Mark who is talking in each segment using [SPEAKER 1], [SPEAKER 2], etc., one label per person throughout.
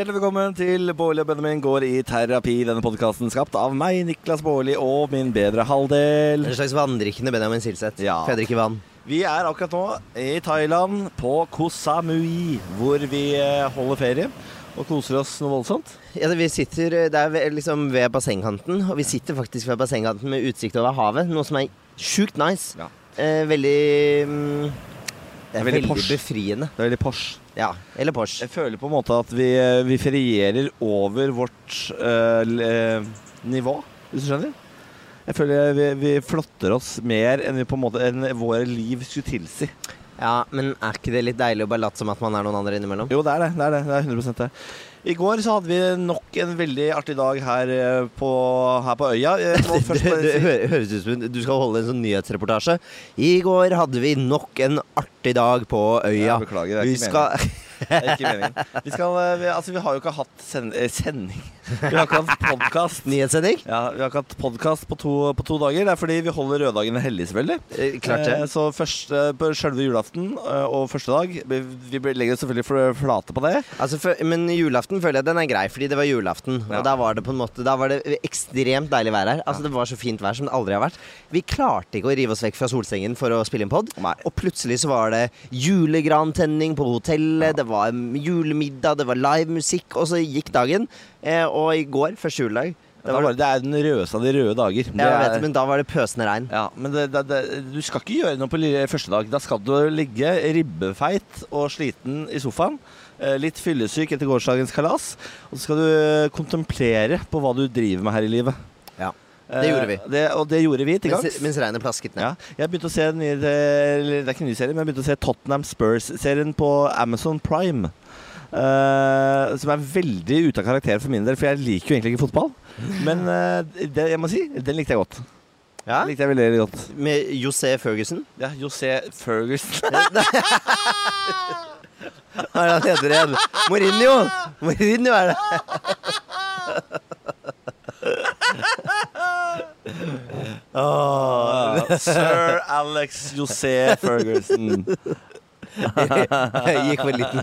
[SPEAKER 1] Hjertelig velkommen til Bårli og Benjamin går i terapi. Denne podkasten skapt av meg, Niklas Bårli, og min bedre halvdel.
[SPEAKER 2] En slags vanndrikkende Benjamin Silseth.
[SPEAKER 1] Ja.
[SPEAKER 2] For jeg drikker vann.
[SPEAKER 1] Vi er akkurat nå i Thailand, på Koh Samui, hvor vi eh, holder ferie og koser oss noe voldsomt.
[SPEAKER 2] Ja, vi sitter Det der ved, liksom ved bassengkanten, og vi sitter faktisk ved bassengkanten med utsikt over havet, noe som er sjukt nice.
[SPEAKER 1] Ja.
[SPEAKER 2] Eh, veldig mm, Det er
[SPEAKER 1] Veldig
[SPEAKER 2] veldig, befriende.
[SPEAKER 1] Det er veldig Porsche.
[SPEAKER 2] Ja. Eller Porsche.
[SPEAKER 1] Jeg føler på en måte at vi, eh, vi ferierer over vårt øh, nivå, hvis du skjønner. Jeg føler vi, vi flotter oss mer enn, vi på en måte, enn våre liv skulle tilsi.
[SPEAKER 2] Ja, Men er ikke det litt deilig å bare late som at man er noen andre innimellom?
[SPEAKER 1] Jo, det er det. Det er, det. det er 100 det. I går så hadde vi nok en veldig artig dag her eh, på, her på øya. Jeg
[SPEAKER 2] Det, det høres ut som du skal holde en sånn nyhetsreportasje. I går hadde vi nok en artig dag på øya.
[SPEAKER 1] Jeg beklager, det er
[SPEAKER 2] vi
[SPEAKER 1] ikke
[SPEAKER 2] skal
[SPEAKER 1] Det er ikke meningen. Vi, skal, eh, vi, altså, vi har jo ikke hatt send, eh, sending. Vi har ikke hatt podkast.
[SPEAKER 2] Nyhetssending?
[SPEAKER 1] Ja, vi har ikke hatt podkast på, på to dager. Det er fordi vi holder røddagene hellige, selvfølgelig.
[SPEAKER 2] Eh, Klart det.
[SPEAKER 1] Eh, Så første, på selve julaften og første dag Vi vi legger selvfølgelig fl- flate på det.
[SPEAKER 2] Altså, for, men julaften føler jeg den er grei, fordi det var julaften.
[SPEAKER 1] Ja.
[SPEAKER 2] Og da var det på en måte Da var det ekstremt deilig vær her. Altså Det var så fint vær som det aldri har vært. Vi klarte ikke å rive oss vekk fra solsengen for å spille inn pod. Og plutselig så var det julegrantenning på hotellet, det var julemiddag, det var livemusikk, og så gikk dagen. Eh, og i går, første juledag
[SPEAKER 1] Det, var, det er den rødeste av de røde dager. Det
[SPEAKER 2] jeg vet, Men da var det pøsende regn.
[SPEAKER 1] Ja, men det, det, du skal ikke gjøre noe på første dag. Da skal du ligge ribbefeit og sliten i sofaen. eh, Litt fyllesyk etter gårsdagens kalas. Og så skal du kontemplere på hva du driver med her i livet.
[SPEAKER 2] Det gjorde vi.
[SPEAKER 1] Eh, Det, og det gjorde vi til
[SPEAKER 2] Mens,
[SPEAKER 1] gangs.
[SPEAKER 2] mens regnet plasket ned.
[SPEAKER 1] Ja, jeg begynte å se en nye, det er ikke en ny serie, men jeg begynte å se Tottenham Spurs-serien på Amazon Prime. Uh, som er veldig ute av karakter for min del, for jeg liker jo egentlig ikke fotball. Men uh, det, jeg må si, den likte jeg godt.
[SPEAKER 2] Ja?
[SPEAKER 1] Den likte jeg veldig, veldig godt.
[SPEAKER 2] Med José Ferguson.
[SPEAKER 1] Ja, José Ferguson.
[SPEAKER 2] Hva er det han heter igjen? Mourinho! Mourinho er det. Åh.
[SPEAKER 1] Sir Alex José Ferguson.
[SPEAKER 2] Jeg gikk for en liten,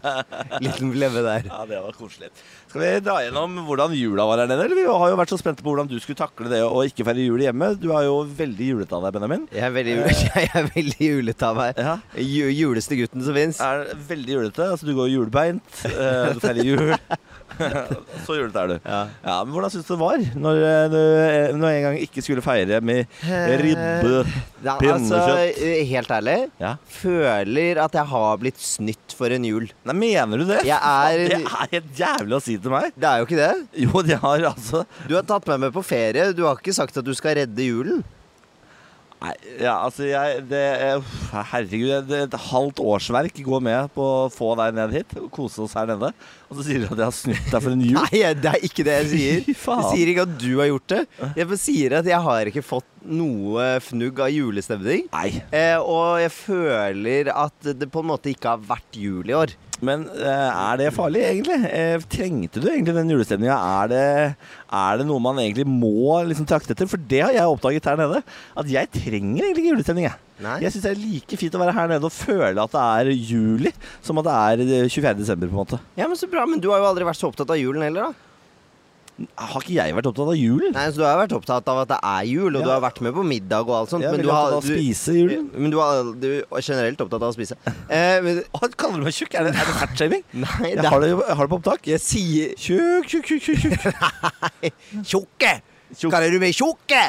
[SPEAKER 2] liten blemme der.
[SPEAKER 1] Ja, det var koselig. Skal vi dra gjennom hvordan jula var her nede? Eller? Vi har jo vært så spente på hvordan du skulle takle det å ikke feire jul hjemme. Du er jo veldig julete av deg, Benjamin.
[SPEAKER 2] Jeg er veldig, jeg er veldig julete av meg.
[SPEAKER 1] Ja.
[SPEAKER 2] Ju, juleste gutten som fins.
[SPEAKER 1] Er veldig julete. Altså, du går julbeint. eh, Du feirer jul. så julete er du.
[SPEAKER 2] Ja.
[SPEAKER 1] Ja, men hvordan syns du det var når eh, du eh, når en gang ikke skulle feire med ribbe?
[SPEAKER 2] Ja, altså,
[SPEAKER 1] Pinnekjøtt.
[SPEAKER 2] eh, helt ærlig,
[SPEAKER 1] Ja.
[SPEAKER 2] føler at jeg har blitt snytt for en jul.
[SPEAKER 1] Nei, mener du det?
[SPEAKER 2] Jeg er-
[SPEAKER 1] Det er helt jævlig å si til meg.
[SPEAKER 2] Det er jo ikke det.
[SPEAKER 1] Jo, de har altså
[SPEAKER 2] Du har tatt meg med på ferie. Du har ikke sagt at du skal redde julen.
[SPEAKER 1] Nei, ja, altså jeg det, er- Herregud, det, et halvt årsverk går med på å få deg ned hit og kose oss her nede. Og så sier du at jeg har snytt deg for en jul?
[SPEAKER 2] Nei, det er ikke det jeg sier. Jeg sier ikke at du har gjort det. Jeg bare sier at jeg har ikke fått noe fnugg av julestemning.
[SPEAKER 1] Nei.
[SPEAKER 2] Eh, og jeg føler at det på en måte ikke har vært jul i år.
[SPEAKER 1] Men eh, er det farlig, egentlig? Eh, trengte du egentlig den julestemninga? Er, det- er det noe man egentlig må liksom trakte etter? For det har jeg oppdaget her nede. At jeg trenger egentlig ikke julestemning. Jeg, jeg syns det er like fint å være her nede og føle at det er juli, som at det er eh, 24. desember, på en måte.
[SPEAKER 2] Ja, men så bra, men du har jo aldri vært så opptatt av julen heller, da.
[SPEAKER 1] Har ikke jeg vært opptatt av julen?
[SPEAKER 2] Nei, så Du har vært opptatt av at det er jul, og
[SPEAKER 1] Ja.
[SPEAKER 2] du har vært med på middag og alt sånt.
[SPEAKER 1] Er
[SPEAKER 2] men du har, du,
[SPEAKER 1] spise julen.
[SPEAKER 2] men du, har, du er generelt opptatt av å spise. Eh, men,
[SPEAKER 1] Å, kaller du meg tjukk? Er det, er det fatshaming?
[SPEAKER 2] nei,
[SPEAKER 1] Jeg har det, jeg har det på opptak.
[SPEAKER 2] Jeg sier
[SPEAKER 1] Tjukk, tjukk, tjukk, tjukk. Nei,
[SPEAKER 2] Tjukke!
[SPEAKER 1] Tjukk.
[SPEAKER 2] Kaller du meg tjukke?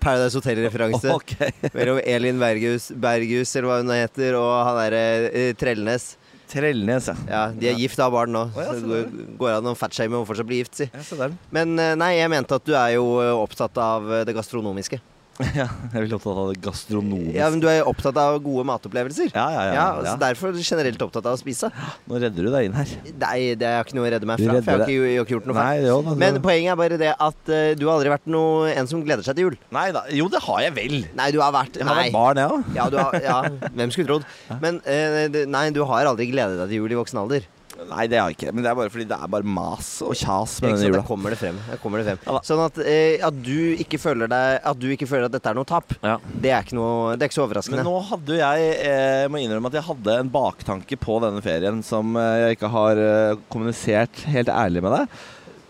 [SPEAKER 2] Paradise Hotel-referanse.
[SPEAKER 1] Okay.
[SPEAKER 2] Mellom Elin Berghus, Berghus, eller hva hun heter, og han derre eh, Trellnes.
[SPEAKER 1] Trellnes, ja.
[SPEAKER 2] Ja, De er gift og har barn nå.
[SPEAKER 1] Oh, ja,
[SPEAKER 2] så det går- går an å fatshame og fortsatt bli gift, si.
[SPEAKER 1] ja.
[SPEAKER 2] Men eh, nei, jeg mente at du er jo eh, opptatt av eh, det gastronomiske.
[SPEAKER 1] Ja, jeg er veldig opptatt av det gastronomiske.
[SPEAKER 2] Ja, men Du er opptatt av gode matopplevelser.
[SPEAKER 1] Ja, ja, ja,
[SPEAKER 2] Ja,
[SPEAKER 1] ja.
[SPEAKER 2] så Derfor er du generelt opptatt av å spise.
[SPEAKER 1] Nå redder du deg inn her.
[SPEAKER 2] Nei, det er ikke noe å redde meg fra. For jeg har ikke, jeg har ikke gjort noe feil.
[SPEAKER 1] Jo,
[SPEAKER 2] Men poenget er bare det at uh, du har aldri vært noe, en som gleder seg til jul.
[SPEAKER 1] Nei da. Jo, det har jeg vel.
[SPEAKER 2] Nei, du har vært
[SPEAKER 1] Jeg har
[SPEAKER 2] Nei.
[SPEAKER 1] vært barn, jeg òg.
[SPEAKER 2] Ja, du ja, hvem skulle trodd? Men uh, nei, du har aldri gledet deg til jul i voksen alder.
[SPEAKER 1] Nei, det har jeg ikke. Men det er bare fordi det er bare mas og kjas med denne jula.
[SPEAKER 2] Der kommer det frem. Kommer det frem. Sånn at, eh, at, du ikke føler deg, at du ikke føler at dette er noe tap,
[SPEAKER 1] Ja.
[SPEAKER 2] det er ikke, noe, det er ikke så overraskende.
[SPEAKER 1] Men nå hadde jeg eh, må innrømme at jeg hadde en baktanke på denne ferien som eh, jeg ikke har eh, kommunisert helt ærlig med deg.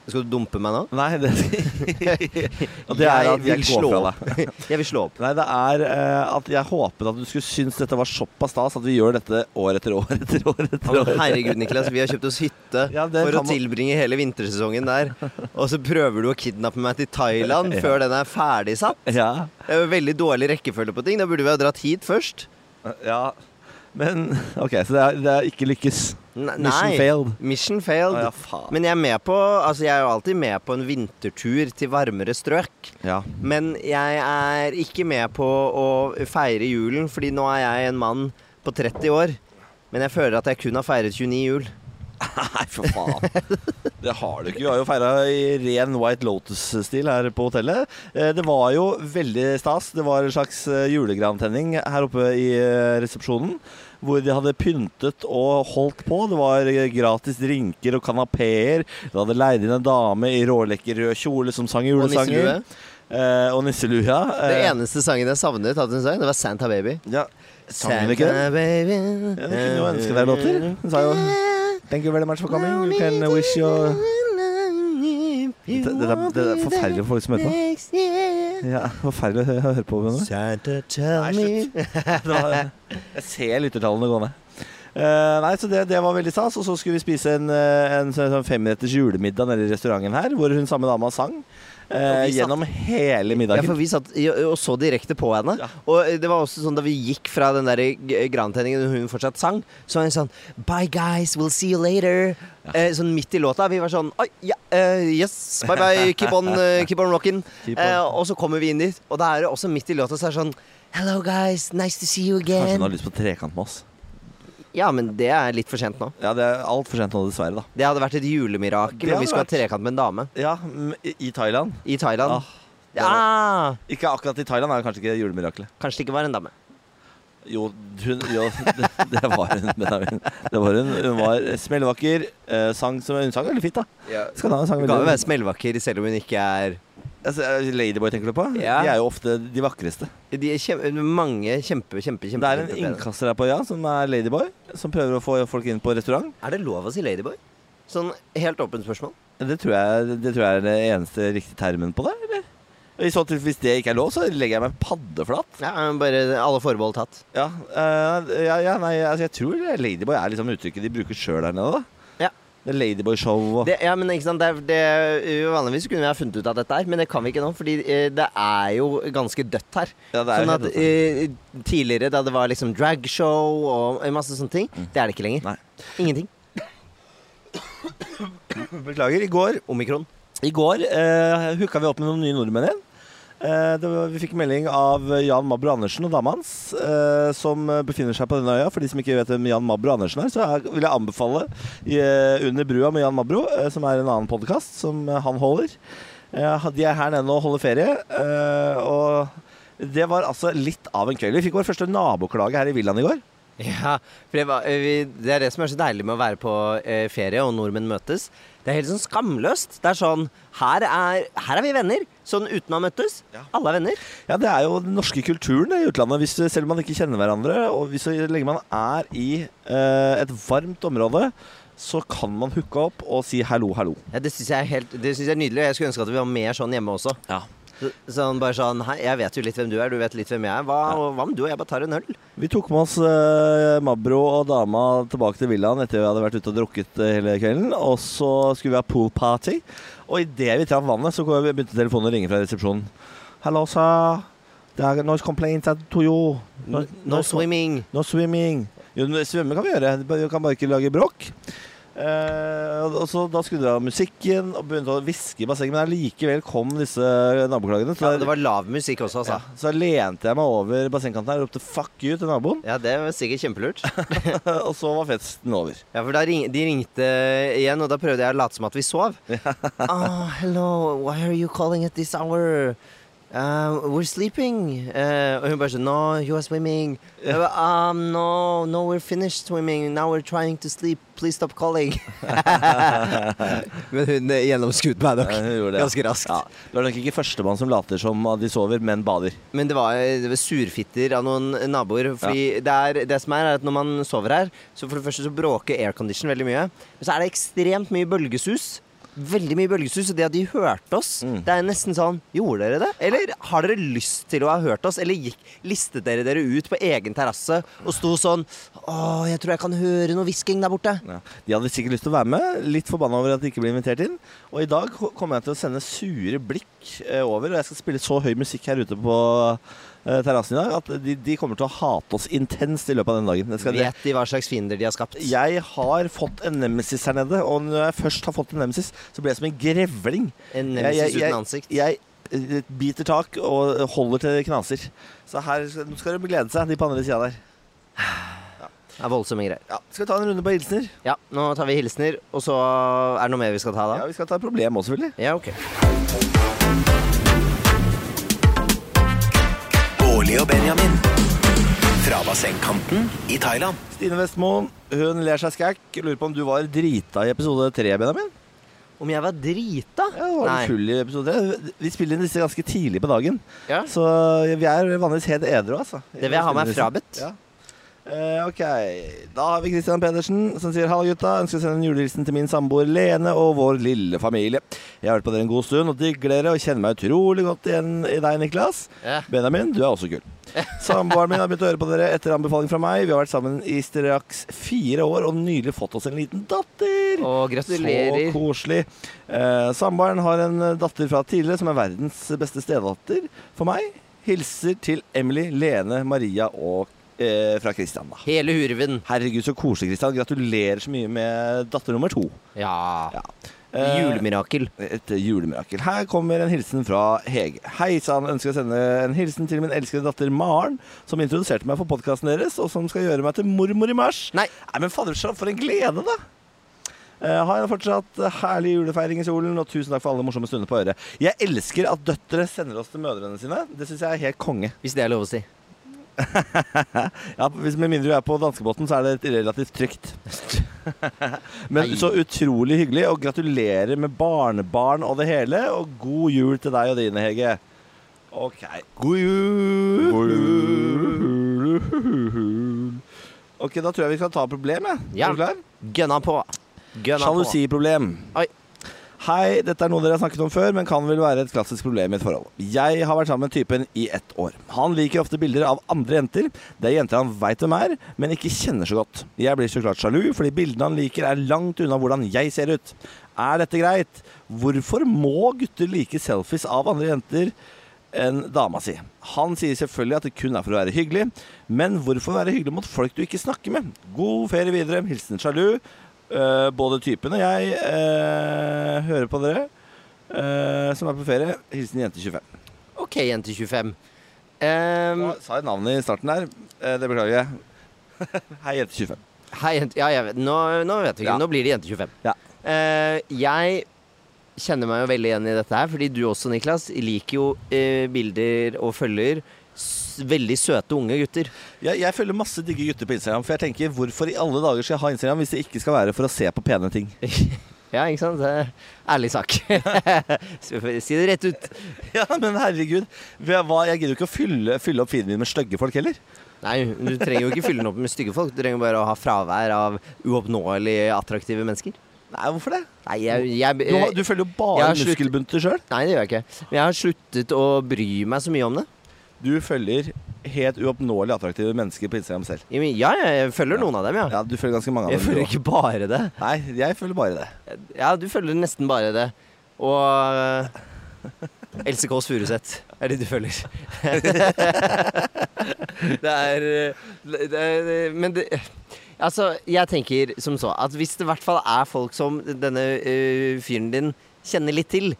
[SPEAKER 2] Skal du dumpe meg nå?
[SPEAKER 1] Nei, det, det er at jeg
[SPEAKER 2] slå opp. Jeg vil slå opp.
[SPEAKER 1] Nei, det er uh, at jeg håpet at du skulle synes dette var såpass stas at vi gjør dette år etter år etter år. etter år.
[SPEAKER 2] herregud, Niklas. Vi har kjøpt oss hytte
[SPEAKER 1] Ja,
[SPEAKER 2] for å
[SPEAKER 1] man-
[SPEAKER 2] tilbringe hele vintersesongen der. Og så prøver du å kidnappe meg til Thailand
[SPEAKER 1] Ja.
[SPEAKER 2] før den er ferdigsatt.
[SPEAKER 1] Ja,
[SPEAKER 2] Det er jo veldig dårlig rekkefølge på ting. Da burde vi ha dratt hit først.
[SPEAKER 1] ja. Men OK, så det er, det er ikke lykkes.
[SPEAKER 2] Nei,
[SPEAKER 1] Mission failed.
[SPEAKER 2] Mission failed.
[SPEAKER 1] Å, ja.
[SPEAKER 2] Men jeg er med på Altså jeg er jo alltid med på en vintertur til varmere strøk.
[SPEAKER 1] Ja.
[SPEAKER 2] Men jeg er ikke med på å feire julen, fordi nå er jeg en mann på 30 år. Men jeg føler at jeg kun har feiret 29 jul.
[SPEAKER 1] Nei, for faen. Det har du ikke. Vi har jo feira i ren White Lotus-stil her på hotellet. Eh, Det var jo veldig stas. Det var en slags eh, julegrantenning her oppe i eh, resepsjonen. Hvor de hadde pyntet og holdt på. Det var gratis drinker og kanapeer. De hadde leid inn en dame i rålekker rød kjole som sang julesanger. og nisselue. ja.
[SPEAKER 2] Det eneste sangen jeg savnet, hadde hun sang, det var Santa Baby.
[SPEAKER 1] ja. Sang hun ikke det?
[SPEAKER 2] Santa baby
[SPEAKER 1] Ja, det kunne jo ønske deg låter. Hun sa jo Thank you very much for coming. You can wish your Det, det, er, det er forferdelig for folk som hører på. Ja, forferdelig å høre på.
[SPEAKER 2] Santa tell me
[SPEAKER 1] Jeg ser lyttertallene gå ned. Eh, nei, så det, det var veldig stas. Og så skulle vi spise en, en, en sånn sånn femretters julemiddag nede i restauranten her, hvor hun samme dama sang. eh,
[SPEAKER 2] satt-
[SPEAKER 1] gjennom hele
[SPEAKER 2] Ja, for vi satt og så direkte på henne.
[SPEAKER 1] Ja.
[SPEAKER 2] Og det var også sånn da vi gikk fra den der grantenningen og hun fortsatt sang, så var hun sånn Bye guys, we'll see you later. Eh, sånn midt i låta. Vi var sånn Oi, ja, uh, yes, bye bye, keep on, uh, keep on rocking.
[SPEAKER 1] Keep on.
[SPEAKER 2] Eh, og så kommer vi inn dit, og da er det også midt i låta så er det sånn Hello guys, nice to see you again.
[SPEAKER 1] Kanskje hun har lyst på trekant med oss.
[SPEAKER 2] Ja, men det er litt for sent nå.
[SPEAKER 1] Ja, det er altfor sent nå, dessverre, da.
[SPEAKER 2] Det hadde vært et julemirakel om vi skulle ha trekant med en dame
[SPEAKER 1] Ja, i Thailand.
[SPEAKER 2] i Thailand.
[SPEAKER 1] Ah, ja. var- Ikke akkurat i Thailand, er kanskje ikke julemirakelet.
[SPEAKER 2] Kanskje det ikke var en dame.
[SPEAKER 1] Jo, hun, jo det, det var hun. Benjamin. Det var hun. Hun var smellvakker. Eh, sang som hun sang veldig fint, da. Skal hun ha en sang
[SPEAKER 2] Hun kan jo
[SPEAKER 1] veldig
[SPEAKER 2] være smellvakker selv om hun ikke er
[SPEAKER 1] altså, Ladyboy tenker du på?
[SPEAKER 2] Ja.
[SPEAKER 1] De er jo ofte de vakreste.
[SPEAKER 2] De er kjem, mange kjempe, kjempe, kjempe
[SPEAKER 1] Det er en innkaster her på øya som er Ladyboy, som prøver å få folk inn på restaurant.
[SPEAKER 2] Er det lov å si ladyboy? Sånn helt åpent spørsmål.
[SPEAKER 1] Det tror jeg, det tror jeg er den eneste riktige termen på det, eller? I så til, Hvis det ikke er lov, så legger jeg meg paddeflat.
[SPEAKER 2] Ja, Bare alle forbehold tatt.
[SPEAKER 1] Ja, uh, ja, ja nei, altså, jeg tror Ladyboy er liksom uttrykket de bruker sjøl der nede, da. Det Ladyboy-show og
[SPEAKER 2] Det, ja, men ikke sant, det, det, Vanligvis kunne vi ha funnet ut av dette her, men det kan vi ikke nå. Fordi eh, det er jo ganske dødt her.
[SPEAKER 1] Ja, det er
[SPEAKER 2] sånn at eh, Tidligere, da det var liksom dragshow og masse sånne ting, det er det ikke lenger.
[SPEAKER 1] Nei.
[SPEAKER 2] Ingenting.
[SPEAKER 1] Beklager. I går,
[SPEAKER 2] Omikron.
[SPEAKER 1] i går eh, hooka vi opp med noen nye nordmenn igjen. Eh, var, vi fikk melding av Jan Mabro Andersen og dama hans, eh, som befinner seg på denne øya. For de som ikke vet hvem Jan Mabro Andersen er, så vil jeg anbefale eh, Under brua med Jan Mabro, eh, som er en annen podkast som eh, han holder. Eh, de er her nede nå og holder ferie. eh, og det var altså litt av en kveld. Vi fikk vår første naboklage her i villaen i går.
[SPEAKER 2] Ja, for det, var, eh, vi, det er det som er så deilig med å være på eh, ferie og nordmenn møtes. Det er helt sånn skamløst. Det er sånn Her er, her er vi venner. Sånn uten å ha møttes.
[SPEAKER 1] Ja.
[SPEAKER 2] Alle er venner.
[SPEAKER 1] Ja, Det er jo den norske kulturen i utlandet. Hvis, selv om man ikke kjenner hverandre, og hvis, så lenge man er i eh, et varmt område, så kan man hooke opp og si hallo, hallo.
[SPEAKER 2] Ja, det syns jeg, er helt- det synes jeg er nydelig. og Jeg skulle ønske at vi var mer sånn hjemme også.
[SPEAKER 1] Ja.
[SPEAKER 2] Så- Sånn bare sånn Hei, jeg vet jo litt hvem du er, du vet litt hvem jeg er. Hva, hva om du og jeg bare tar en øl?
[SPEAKER 1] Vi tok med oss eh, Mabro og dama tilbake til villaen etter vi hadde vært ute og drukket eh, hele kvelden. Og så skulle vi ha pool party. Og idet vi traff vannet, så begynte telefonen å ringe fra resepsjonen. Hello, sir. There are noise complaints to you.
[SPEAKER 2] No, no swimming.
[SPEAKER 1] No swimming. Jo, svømme kan vi gjøre. Vi kan bare ikke lage bråk. Eh, og så Da skulle jeg av musikken og begynte å hviske i bassenget, men allikevel kom disse naboklagene. Så,
[SPEAKER 2] Ja, det var lav musikk også, altså.
[SPEAKER 1] ja, så da lente jeg meg over bassengkanten her og ropte 'fuck you' til naboen.
[SPEAKER 2] Ja, det var sikkert kjempelurt.
[SPEAKER 1] og så var festen over.
[SPEAKER 2] Ja, for ring, De ringte igjen, og da prøvde jeg å late som at vi sov. Ah, hello, why are you calling at this hour? Uh, We're sleeping. Uh, og hun bare sånn No, you are swimming. Bare, um, no, no, we're finished swimming. Now we're trying to sleep. Please stop calling. Men hun eh, gjennomskuet meg nok
[SPEAKER 1] Ja, ja.
[SPEAKER 2] ganske raskt.
[SPEAKER 1] Ja. Du er nok ikke førstemann som later som at de sover, men bader.
[SPEAKER 2] Men det var, det var surfitter av noen naboer. Fordi det, er, det som er, er at når man sover her, så for det første så bråker aircondition veldig mye. Men så er det ekstremt mye bølgesus. Veldig mye bølgesus. Og det at de hørte oss,
[SPEAKER 1] Mm.
[SPEAKER 2] det er nesten sånn Gjorde dere det? Eller har dere lyst til å ha hørt oss? Eller gikk, listet dere dere ut på egen terrasse og sto sånn Å, jeg tror jeg kan høre noe hvisking der borte.
[SPEAKER 1] Ja. De hadde sikkert lyst til å være med, litt forbanna over at de ikke ble invitert inn. Og i dag kommer jeg til å sende sure blikk eh, over, og jeg skal spille så høy musikk her ute på terrassen i dag at de, de kommer til å hate oss intenst i løpet av den dagen. Skal.
[SPEAKER 2] Vet de hva slags fiender de har skapt?
[SPEAKER 1] Jeg har fått en nemesis her nede, og når jeg først har fått en nemesis, så blir jeg som en grevling.
[SPEAKER 2] En nemesis
[SPEAKER 1] jeg- jeg-
[SPEAKER 2] uten ansikt.
[SPEAKER 1] Jeg eh, biter tak og holder til knaser. Så her nå skal de glede seg, de på andre sida der.
[SPEAKER 2] Det er voldsomme greier.
[SPEAKER 1] Ja, skal vi ta en runde på hilsener?
[SPEAKER 2] Ja, nå tar vi hilsener, og så er det noe mer vi skal ta da?
[SPEAKER 1] Ja, vi skal ta problem også, selvfølgelig.
[SPEAKER 2] Ja, ok.
[SPEAKER 3] Bårli og Benjamin. Fra bassengkanten i Thailand.
[SPEAKER 1] Stine Vestmoen, hun ler seg skækk. Lurer på om du var drita i episode tre, Benjamin?
[SPEAKER 2] Om jeg var drita?
[SPEAKER 1] Ja, var du full i episode 3. Vi spiller inn disse ganske tidlig på dagen,
[SPEAKER 2] Ja.
[SPEAKER 1] så vi er vanligvis helt edru, altså.
[SPEAKER 2] Det vil jeg ha meg frabedt.
[SPEAKER 1] Ja. Eh, ok, da har vi Christian Pedersen som sier Hallo gutta, ønsker å sende en julehilsen til min samboer Lene og vår lille familie. Jeg har hørt på dere en god stund og digger dere og kjenner meg utrolig godt igjen i deg, Niklas.
[SPEAKER 2] Ja.
[SPEAKER 1] Benjamin, du er også kul. Samboeren min har begynt å høre på dere etter anbefaling fra meg. Vi har vært sammen i straks fire år og nylig fått oss en liten datter.
[SPEAKER 2] Å, gratulerer.
[SPEAKER 1] Så koselig. Uh, Samboeren har en datter fra tidligere som er verdens beste stedatter for meg. Hilser til Emily, Lene, Maria og eh, fra Christian, da.
[SPEAKER 2] Hele hurven.
[SPEAKER 1] Herregud, så koselig, Christian. Gratulerer så mye med datter nummer to.
[SPEAKER 2] Ja.
[SPEAKER 1] Ja. Eh,
[SPEAKER 2] Julemirakel.
[SPEAKER 1] et julemirakel. Her kommer en hilsen fra Hege. Hei sann, ønsker å sende en hilsen til min elskede datter Maren, som introduserte meg for podkasten deres, og som skal gjøre meg til mormor i mars.
[SPEAKER 2] Nei.
[SPEAKER 1] Nei, men fader, for en glede, da! Uh, ha en fortsatt herlig julefeiring i solen, og tusen takk for alle morsomme stunder på øret. Jeg elsker at døtre sender oss til mødrene sine. Det syns jeg er helt konge.
[SPEAKER 2] Hvis det er lov å si.
[SPEAKER 1] Ja, hvis Med mindre du er på danskebåten, så er det relativt trygt. Men så utrolig hyggelig, og gratulerer med barnebarn og det hele. Og god jul til deg og dine, Hege. OK. God jul. Ok, Da tror jeg vi skal ta problemet.
[SPEAKER 2] Ja.
[SPEAKER 1] Er du klar?
[SPEAKER 2] Gønna på. Gønna.
[SPEAKER 1] Sjalusiproblem.
[SPEAKER 2] Oi.
[SPEAKER 1] Hei, dette er noe dere har snakket om før, men kan vel være et klassisk problem i et forhold. Jeg har vært sammen med typen i ett år. Han liker ofte bilder av andre jenter. Det er jenter han veit hvem er, men ikke kjenner så godt. Jeg blir så klart sjalu, fordi bildene han liker er langt unna hvordan jeg ser ut. Er dette greit? Hvorfor må gutter like selfies av andre jenter enn dama si? Han sier selvfølgelig at det kun er for å være hyggelig, men hvorfor være hyggelig mot folk du ikke snakker med? God ferie videre. Hilsen sjalu. Eh, både typene. jeg uh, hører på dere uh, som er på ferie. Hilsen jente 25.
[SPEAKER 2] Ok, jente 25. Um,
[SPEAKER 1] Nå sa jeg navnet i starten der. Det beklager jeg. Hei, jente 25.
[SPEAKER 2] hei, Ja, jeg vet. Nå, nå vet vi ikke.
[SPEAKER 1] Ja.
[SPEAKER 2] Nå blir det jente 25.
[SPEAKER 1] Ja.
[SPEAKER 2] Jeg kjenner meg jo veldig igjen i dette her, fordi du også, Niklas, liker jo bilder og følger veldig søte unge gutter.
[SPEAKER 1] Jeg, jeg følger masse digge gutter på Instagram, for jeg tenker hvorfor i alle dager skal jeg ha Instagram hvis det ikke skal være for å se på pene ting?
[SPEAKER 2] ja, ikke sant? Det er ærlig sak. si det rett ut.
[SPEAKER 1] Ja, men herregud. Hva, jeg gidder jo ikke å fylle, fylle opp feeden min med stygge folk heller.
[SPEAKER 2] Nei, du trenger jo ikke fylle den opp med stygge folk. Du trenger bare å ha fravær av uoppnåelig attraktive mennesker.
[SPEAKER 1] Nei, hvorfor det?
[SPEAKER 2] Nei, jeg, jeg,
[SPEAKER 1] Du, du følger jo bare muskelbunter sjøl.
[SPEAKER 2] Nei, det gjør jeg ikke. Men jeg har sluttet å bry meg så mye om det.
[SPEAKER 1] Du følger helt uoppnåelig attraktive mennesker på Instagram selv.
[SPEAKER 2] Ja, jeg følger noen av dem, ja.
[SPEAKER 1] Ja, du følger ganske mange av
[SPEAKER 2] Jeg
[SPEAKER 1] dem. Jeg
[SPEAKER 2] følger ikke bare det.
[SPEAKER 1] Nei, jeg følger bare det.
[SPEAKER 2] Ja, du følger nesten bare det. Og eh, Else Kåss Furuseth er det du følger. det er, det, det Men det Altså, jeg tenker som så at hvis det i hvert fall er folk som denne eh, fyren din kjenner litt til, eh,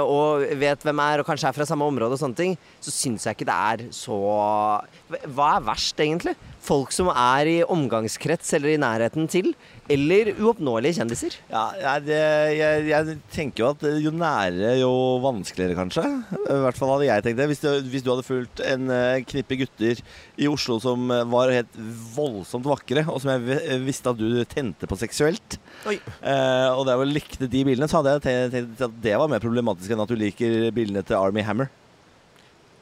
[SPEAKER 2] og vet hvem er, og kanskje er fra samme område og sånne ting, så syns jeg ikke det er så Hva er verst, egentlig? Folk som er i omgangskrets eller i nærheten til, eller uoppnåelige kjendiser?
[SPEAKER 1] Ja, det, jeg, jeg tenker jo at jo nærere, jo vanskeligere, kanskje. I hvert fall hadde jeg tenkt det. Hvis du, hvis du hadde fulgt en eh, knippe gutter i Oslo som eh, var helt voldsomt vakre, og som jeg visste at du tente på seksuelt, eh, og der likte de bildene, så hadde jeg tenkt at det var mer problematisk enn at du liker bildene til Army Hammer.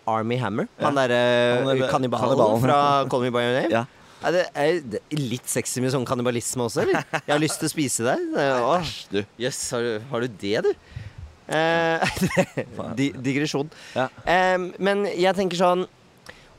[SPEAKER 2] Army Hammer. Han derre
[SPEAKER 1] er-
[SPEAKER 2] kannibalen fra Call Me By Your Name.
[SPEAKER 1] Ja.
[SPEAKER 2] Er det er det litt sexy med sånn kannibalisme også, eller? Jeg har lyst til å spise deg.
[SPEAKER 1] Æsj, du.
[SPEAKER 2] Jøss, har, du- har du det, du? Eh, digresjon.
[SPEAKER 1] Ja.
[SPEAKER 2] Eh, men jeg tenker sånn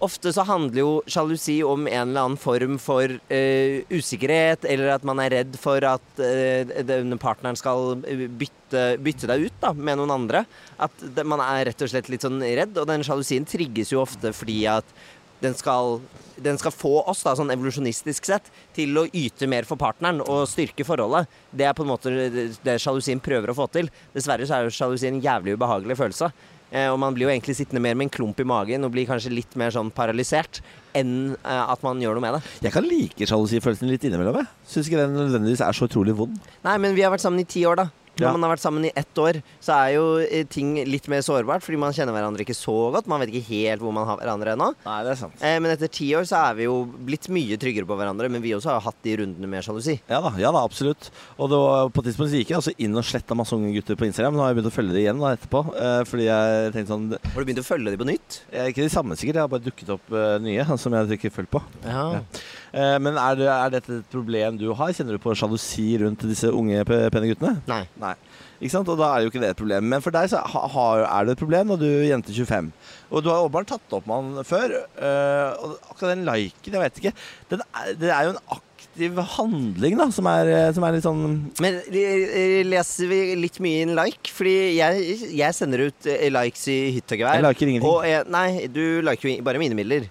[SPEAKER 2] Ofte så handler jo sjalusi om en eller annen form for uh, usikkerhet, eller at man er redd for at uh, den partneren skal bytte, bytte deg ut da, med noen andre. At det, man er rett og slett litt sånn redd, og den sjalusien trigges jo ofte fordi at den skal, den skal få oss, da, sånn evolusjonistisk sett, til å yte mer for partneren og styrke forholdet. Det er på en måte det sjalusien prøver å få til. Dessverre så er jo sjalusien en jævlig ubehagelig følelse. Eh, og man blir jo egentlig sittende mer med en klump i magen og blir kanskje litt mer sånn paralysert enn eh, at man gjør noe med det.
[SPEAKER 1] Jeg kan like sjalusifølelsen litt innimellom. jeg. Syns ikke den nødvendigvis er så utrolig vond.
[SPEAKER 2] Nei, men vi har vært sammen i ti år, da. Når
[SPEAKER 1] Ja.
[SPEAKER 2] man har vært sammen i ett år, så er jo eh, ting litt mer sårbart, fordi man kjenner hverandre ikke så godt. Man vet ikke helt hvor man har hverandre ennå.
[SPEAKER 1] Nei, det er sant.
[SPEAKER 2] Eh, men etter ti år så er vi jo blitt mye tryggere på hverandre, men vi også har hatt de rundene med sjalusi.
[SPEAKER 1] Ja da, ja da, absolutt. Og var, på et tidspunkt så gikk jeg altså inn og sletta masse unge gutter på Instagram. Nå har jeg begynt å følge dem igjen da, etterpå. eh, fordi jeg tenkte sånn
[SPEAKER 2] Har du begynt å følge dem på nytt?
[SPEAKER 1] er Ikke de samme, sikkert. Jeg har bare dukket opp eh, nye som jeg ikke følger på.
[SPEAKER 2] Ja.
[SPEAKER 1] Ja. Eh, men er, det, er dette et problem du har? Kjenner du på sjalusi rundt disse unge, pe- pene guttene?
[SPEAKER 2] Nei.
[SPEAKER 1] Nei. Ikke sant? Og da er jo ikke det et problem. Men for deg så har- er det et problem når du er jente 25. Og du har åpenbart tatt opp med han før. eh, og akkurat den liken, jeg vet ikke er, Det er jo en aktiv handling, da, som er, eh, som er litt sånn
[SPEAKER 2] Men leser vi litt mye inn like? Fordi jeg, jeg sender ut likes i hytt og gevær.
[SPEAKER 1] Jeg liker ingenting.
[SPEAKER 2] Og jeg, nei, du liker jo bare mine bilder.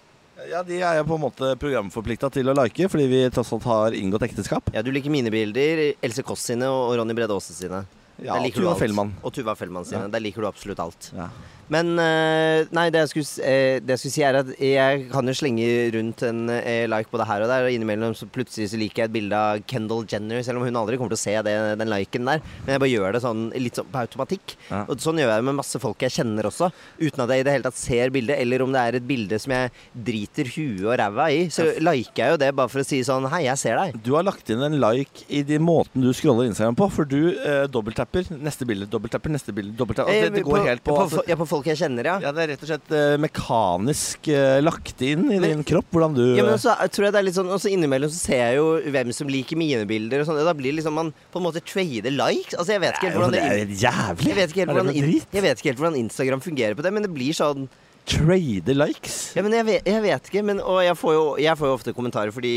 [SPEAKER 1] Ja, de er jeg på en måte programforplikta til å like, fordi vi tross alt har inngått ekteskap.
[SPEAKER 2] Ja, du liker mine bilder, Else Kåss sine og Ronny Brede Aase sine.
[SPEAKER 1] Ja,
[SPEAKER 2] og
[SPEAKER 1] Tuva. Fellmann.
[SPEAKER 2] Og Tuva Fellmann sine.
[SPEAKER 1] Ja.
[SPEAKER 2] Der liker du absolutt alt.
[SPEAKER 1] Ja.
[SPEAKER 2] Men eh, nei, det jeg, skulle, eh, det jeg skulle si, er at jeg kan jo slenge rundt en like på det her og der, og innimellom så plutselig så liker jeg et bilde av Kendal Jenner, selv om hun aldri kommer til å se det, den liken der. Men jeg bare gjør det sånn litt sånn på automatikk.
[SPEAKER 1] Ja.
[SPEAKER 2] Og sånn gjør jeg det med masse folk jeg kjenner også, uten at jeg i det hele tatt ser bildet, eller om det er et bilde som jeg driter huet og ræva i, så liker jeg jo det bare for å si sånn Hei, jeg ser deg.
[SPEAKER 1] Du har lagt inn en like i de måten du scroller Instagram på, for du eh, dobbelttapper neste bilde, dobbelttapper neste bilde, dobbelttapper altså, det, det går
[SPEAKER 2] Eh,
[SPEAKER 1] helt på,
[SPEAKER 2] på,
[SPEAKER 1] altså,
[SPEAKER 2] ja, på folk jeg kjenner, ja.
[SPEAKER 1] Ja, det er rett og slett uh, mekanisk uh, lagt inn i din kropp hvordan du
[SPEAKER 2] Ja, men så tror jeg det er litt sånn Og så innimellom så ser jeg jo hvem som liker mine bilder og sånn. Da blir liksom man på en måte trader likes. Altså jeg vet ikke helt hvordan det
[SPEAKER 1] er
[SPEAKER 2] det,
[SPEAKER 1] jo jævlig.
[SPEAKER 2] jeg vet ikke helt hvordan, jeg vet ikke helt hvordan Instagram fungerer på det, men det blir sånn
[SPEAKER 1] Trade likes.
[SPEAKER 2] Ja, men jeg vet, jeg vet ikke. Men, og jeg får, jo, jeg får jo ofte kommentarer fordi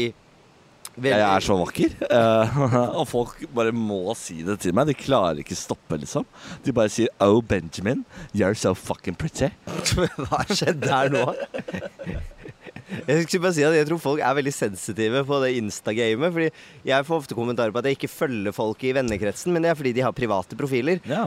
[SPEAKER 1] Jeg er så vakker, eh, og folk bare må si det til meg. De klarer ikke stoppe, liksom. De bare sier 'Oh, Benjamin, you're so fucking pretty'.
[SPEAKER 2] Hva skjedde her nå? Jeg skulle bare si at jeg tror folk er veldig sensitive på det Insta-gamet. Fordi jeg får ofte kommentarer på at jeg ikke følger folk i vennekretsen, men det er fordi de har private profiler.
[SPEAKER 1] Ja.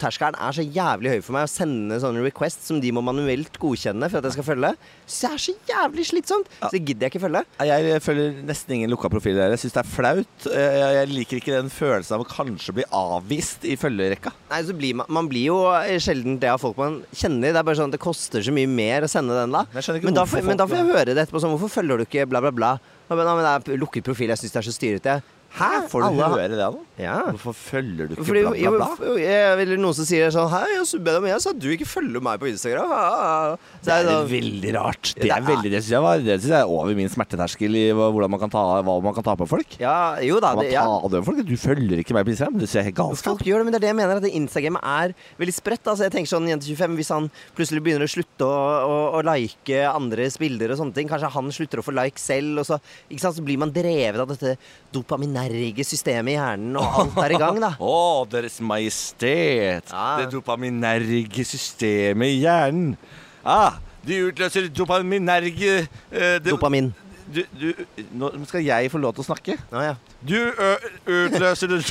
[SPEAKER 2] Terskelen er så jævlig høy for meg å sende sånne requests som de må manuelt godkjenne for at jeg skal følge. Så det er så jævlig slitsomt. Så det gidder jeg ikke følge.
[SPEAKER 1] Jeg følger nesten ingen lukka profiler. Jeg syns det er flaut. Eh, Jeg liker ikke den følelsen av å kanskje bli avvist i følgerekka.
[SPEAKER 2] Nei, så blir man, man blir jo sjelden det av folk man kjenner. Det er bare sånn at det koster så mye mer å sende den da. Men da, får- men da får jeg høre det etterpå sånn Hvorfor følger du ikke bla, bla, bla? Men, men det er lukket profil. Jeg syns det er så styrete. Hæ?
[SPEAKER 1] Får du
[SPEAKER 2] Alle
[SPEAKER 1] høre det nå?
[SPEAKER 2] Ja.
[SPEAKER 1] Hvorfor følger du ikke
[SPEAKER 2] Fordi,
[SPEAKER 1] bla, bla, bla?
[SPEAKER 2] jeg, eller noen som sier sånn Hei, jeg subba om jeg sa du ikke følger meg på Instagram. Ja, ja, ja. Så
[SPEAKER 1] Det er
[SPEAKER 2] sånn-
[SPEAKER 1] veldig rart. Det
[SPEAKER 2] Det
[SPEAKER 1] er
[SPEAKER 2] er-
[SPEAKER 1] veldig, det syns jeg, var- det synes jeg er over min smerteterskel i hvordan man kan ta, hva man kan ta på folk.
[SPEAKER 2] Ja, jo da. Det, ja.
[SPEAKER 1] folk? Du følger ikke meg på Instagram. Du ser helt galskap.
[SPEAKER 2] Folk gjør det, men det er det jeg mener. At Instagram er veldig spredt. Altså, jeg tenker sånn Jente 25, Hvis han plutselig begynner å slutte å, å, å like andres bilder og sånne ting, kanskje han slutter å få like selv, og så, sant, så blir man drevet av dette dopaminerge systemet i hjernen, og alt er i gang, da.
[SPEAKER 1] Å, Deres Majestet.
[SPEAKER 2] Ja.
[SPEAKER 1] Det dopaminerge systemet i hjernen. Ah, de utløser dopaminerge eh, det-
[SPEAKER 2] Dopamin.
[SPEAKER 1] Du, du, nå skal jeg få lov til å snakke.
[SPEAKER 2] Å ja.
[SPEAKER 1] Du ø, utløser det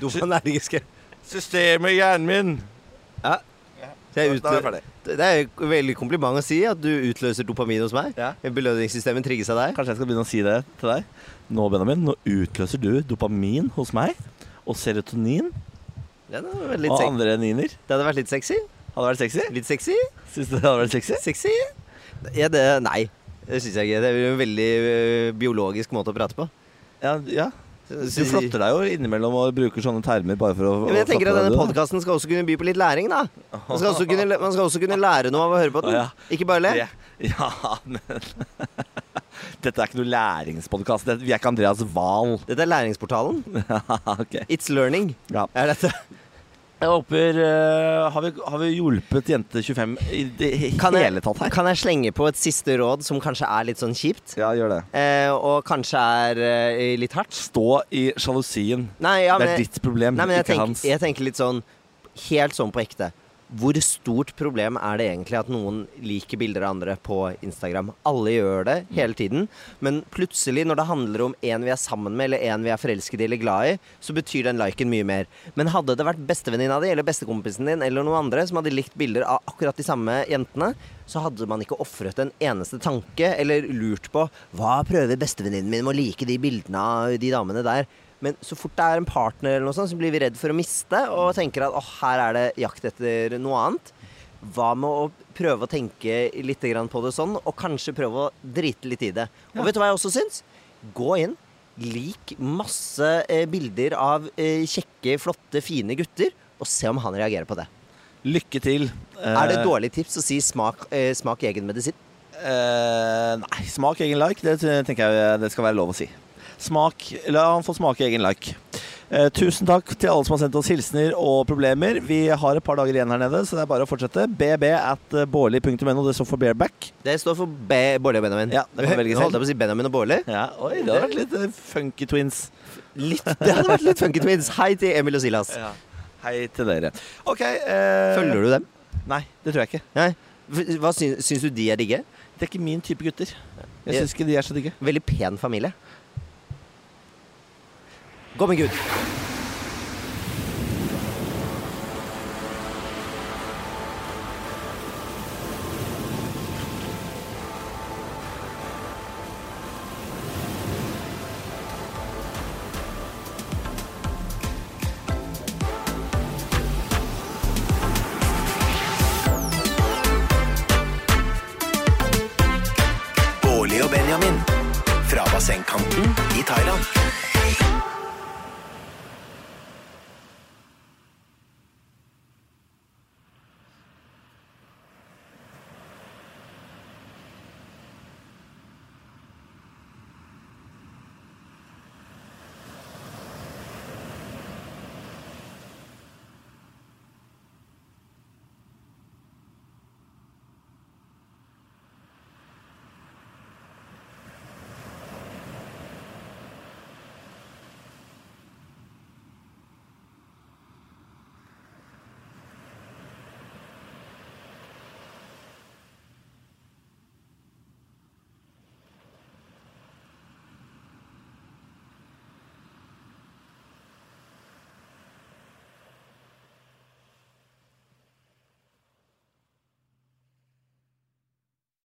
[SPEAKER 1] Dopaminergiske. Systemet i hjernen min.
[SPEAKER 2] Ja.
[SPEAKER 1] Da er
[SPEAKER 2] jeg
[SPEAKER 1] ferdig.
[SPEAKER 2] det er jo veldig kompliment å si at du utløser dopamin hos meg.
[SPEAKER 1] Ja.
[SPEAKER 2] Belønningssystemet trigges av deg.
[SPEAKER 1] Kanskje jeg skal begynne å si det til deg. Nå, Benjamin, nå utløser du dopamin hos meg. Og serotonin
[SPEAKER 2] Ja, det, hadde vært litt
[SPEAKER 1] og andre niner.
[SPEAKER 2] det hadde vært litt sexy.
[SPEAKER 1] Hadde vært sexy?
[SPEAKER 2] Litt sexy?
[SPEAKER 1] Syns du det hadde vært sexy?
[SPEAKER 2] Sexy? Ja, det, nei, det syns jeg ikke. Det er jo en veldig ø, biologisk måte å prate på.
[SPEAKER 1] Ja, ja. Du flotter deg jo innimellom og bruker sånne termer bare for å
[SPEAKER 2] Ja, men jeg tenker at denne podkasten skal også kunne by på litt læring, da. Man skal også kunne, man skal også kunne lære noe av å høre på den.
[SPEAKER 1] Ja.
[SPEAKER 2] Ikke bare le.
[SPEAKER 1] Ja, men Dette er ikke noe læringspodkast. Vi er ikke Andreas Wahl.
[SPEAKER 2] Dette er læringsportalen.
[SPEAKER 1] okay.
[SPEAKER 2] It's learning.
[SPEAKER 1] Ja.
[SPEAKER 2] Er dette.
[SPEAKER 1] Jeg håper uh, har, vi, har vi hjulpet jente 25 i det
[SPEAKER 2] Kan jeg,
[SPEAKER 1] hele tatt her?
[SPEAKER 2] kan jeg slenge på et siste råd som kanskje er litt sånn kjipt?
[SPEAKER 1] Ja, gjør det.
[SPEAKER 2] Uh, og kanskje er uh, litt hardt?
[SPEAKER 1] Stå i sjalusien.
[SPEAKER 2] Nei, ja,
[SPEAKER 1] det
[SPEAKER 2] men,
[SPEAKER 1] er ditt problem,
[SPEAKER 2] nei,
[SPEAKER 1] ikke
[SPEAKER 2] tenk,
[SPEAKER 1] hans.
[SPEAKER 2] jeg tenker litt sånn Helt sånn på ekte. Hvor stort problem er det egentlig at noen liker bilder av andre på Instagram? Alle gjør det hele tiden, men plutselig, når det handler om en vi er sammen med, eller en vi er forelsket i eller glad i, så betyr den liken mye mer. Men hadde det vært bestevenninna di eller bestekompisen din eller noen andre som hadde likt bilder av akkurat de samme jentene, så hadde man ikke ofret en eneste tanke eller lurt på hva prøver bestevenninnen min med å like de bildene av de damene der. Men så fort det er en partner, eller noe sånt, så blir vi redd for å miste og tenker at åh, her er det jakt etter noe annet. Hva med å prøve å tenke litt på det sånn, og kanskje prøve å drite litt i det. Og vet du hva jeg også syns? Gå inn. Lik masse eh, bilder av eh, kjekke, flotte, fine gutter, og se om han reagerer på det.
[SPEAKER 1] Lykke til.
[SPEAKER 2] Er det
[SPEAKER 1] Eh,
[SPEAKER 2] et dårlig tips å si smak, eh, smak egen medisin?
[SPEAKER 1] Uh, nei, smak egen like. Det tenker jeg det skal være lov å si. Smak, La han få smake egen like. Eh, tusen takk til alle som har sendt oss hilsener og problemer. Vi har et par dager igjen her nede, så det er bare å fortsette. bb at bårli.no. Det står for bareback.
[SPEAKER 2] Det står for Bårli og Benjamin.
[SPEAKER 1] Ja, det kan velge
[SPEAKER 2] selv. holdt jeg på å si Benjamin og Bårli.
[SPEAKER 1] Ja, oi, det hadde vært litt eh, funky twins.
[SPEAKER 2] Litt, det hadde vært litt Funky Twins. Hei til Emil og Silas.
[SPEAKER 1] Ja. Hei til dere. OK. Eh,
[SPEAKER 2] Følger du dem?
[SPEAKER 1] Nei, det tror jeg ikke.
[SPEAKER 2] Nei. Hva syns, syns du de er digge?
[SPEAKER 1] Det er ikke min type gutter. Jeg syns ikke de er så digge.
[SPEAKER 2] Veldig pen familie. Gå med Gud.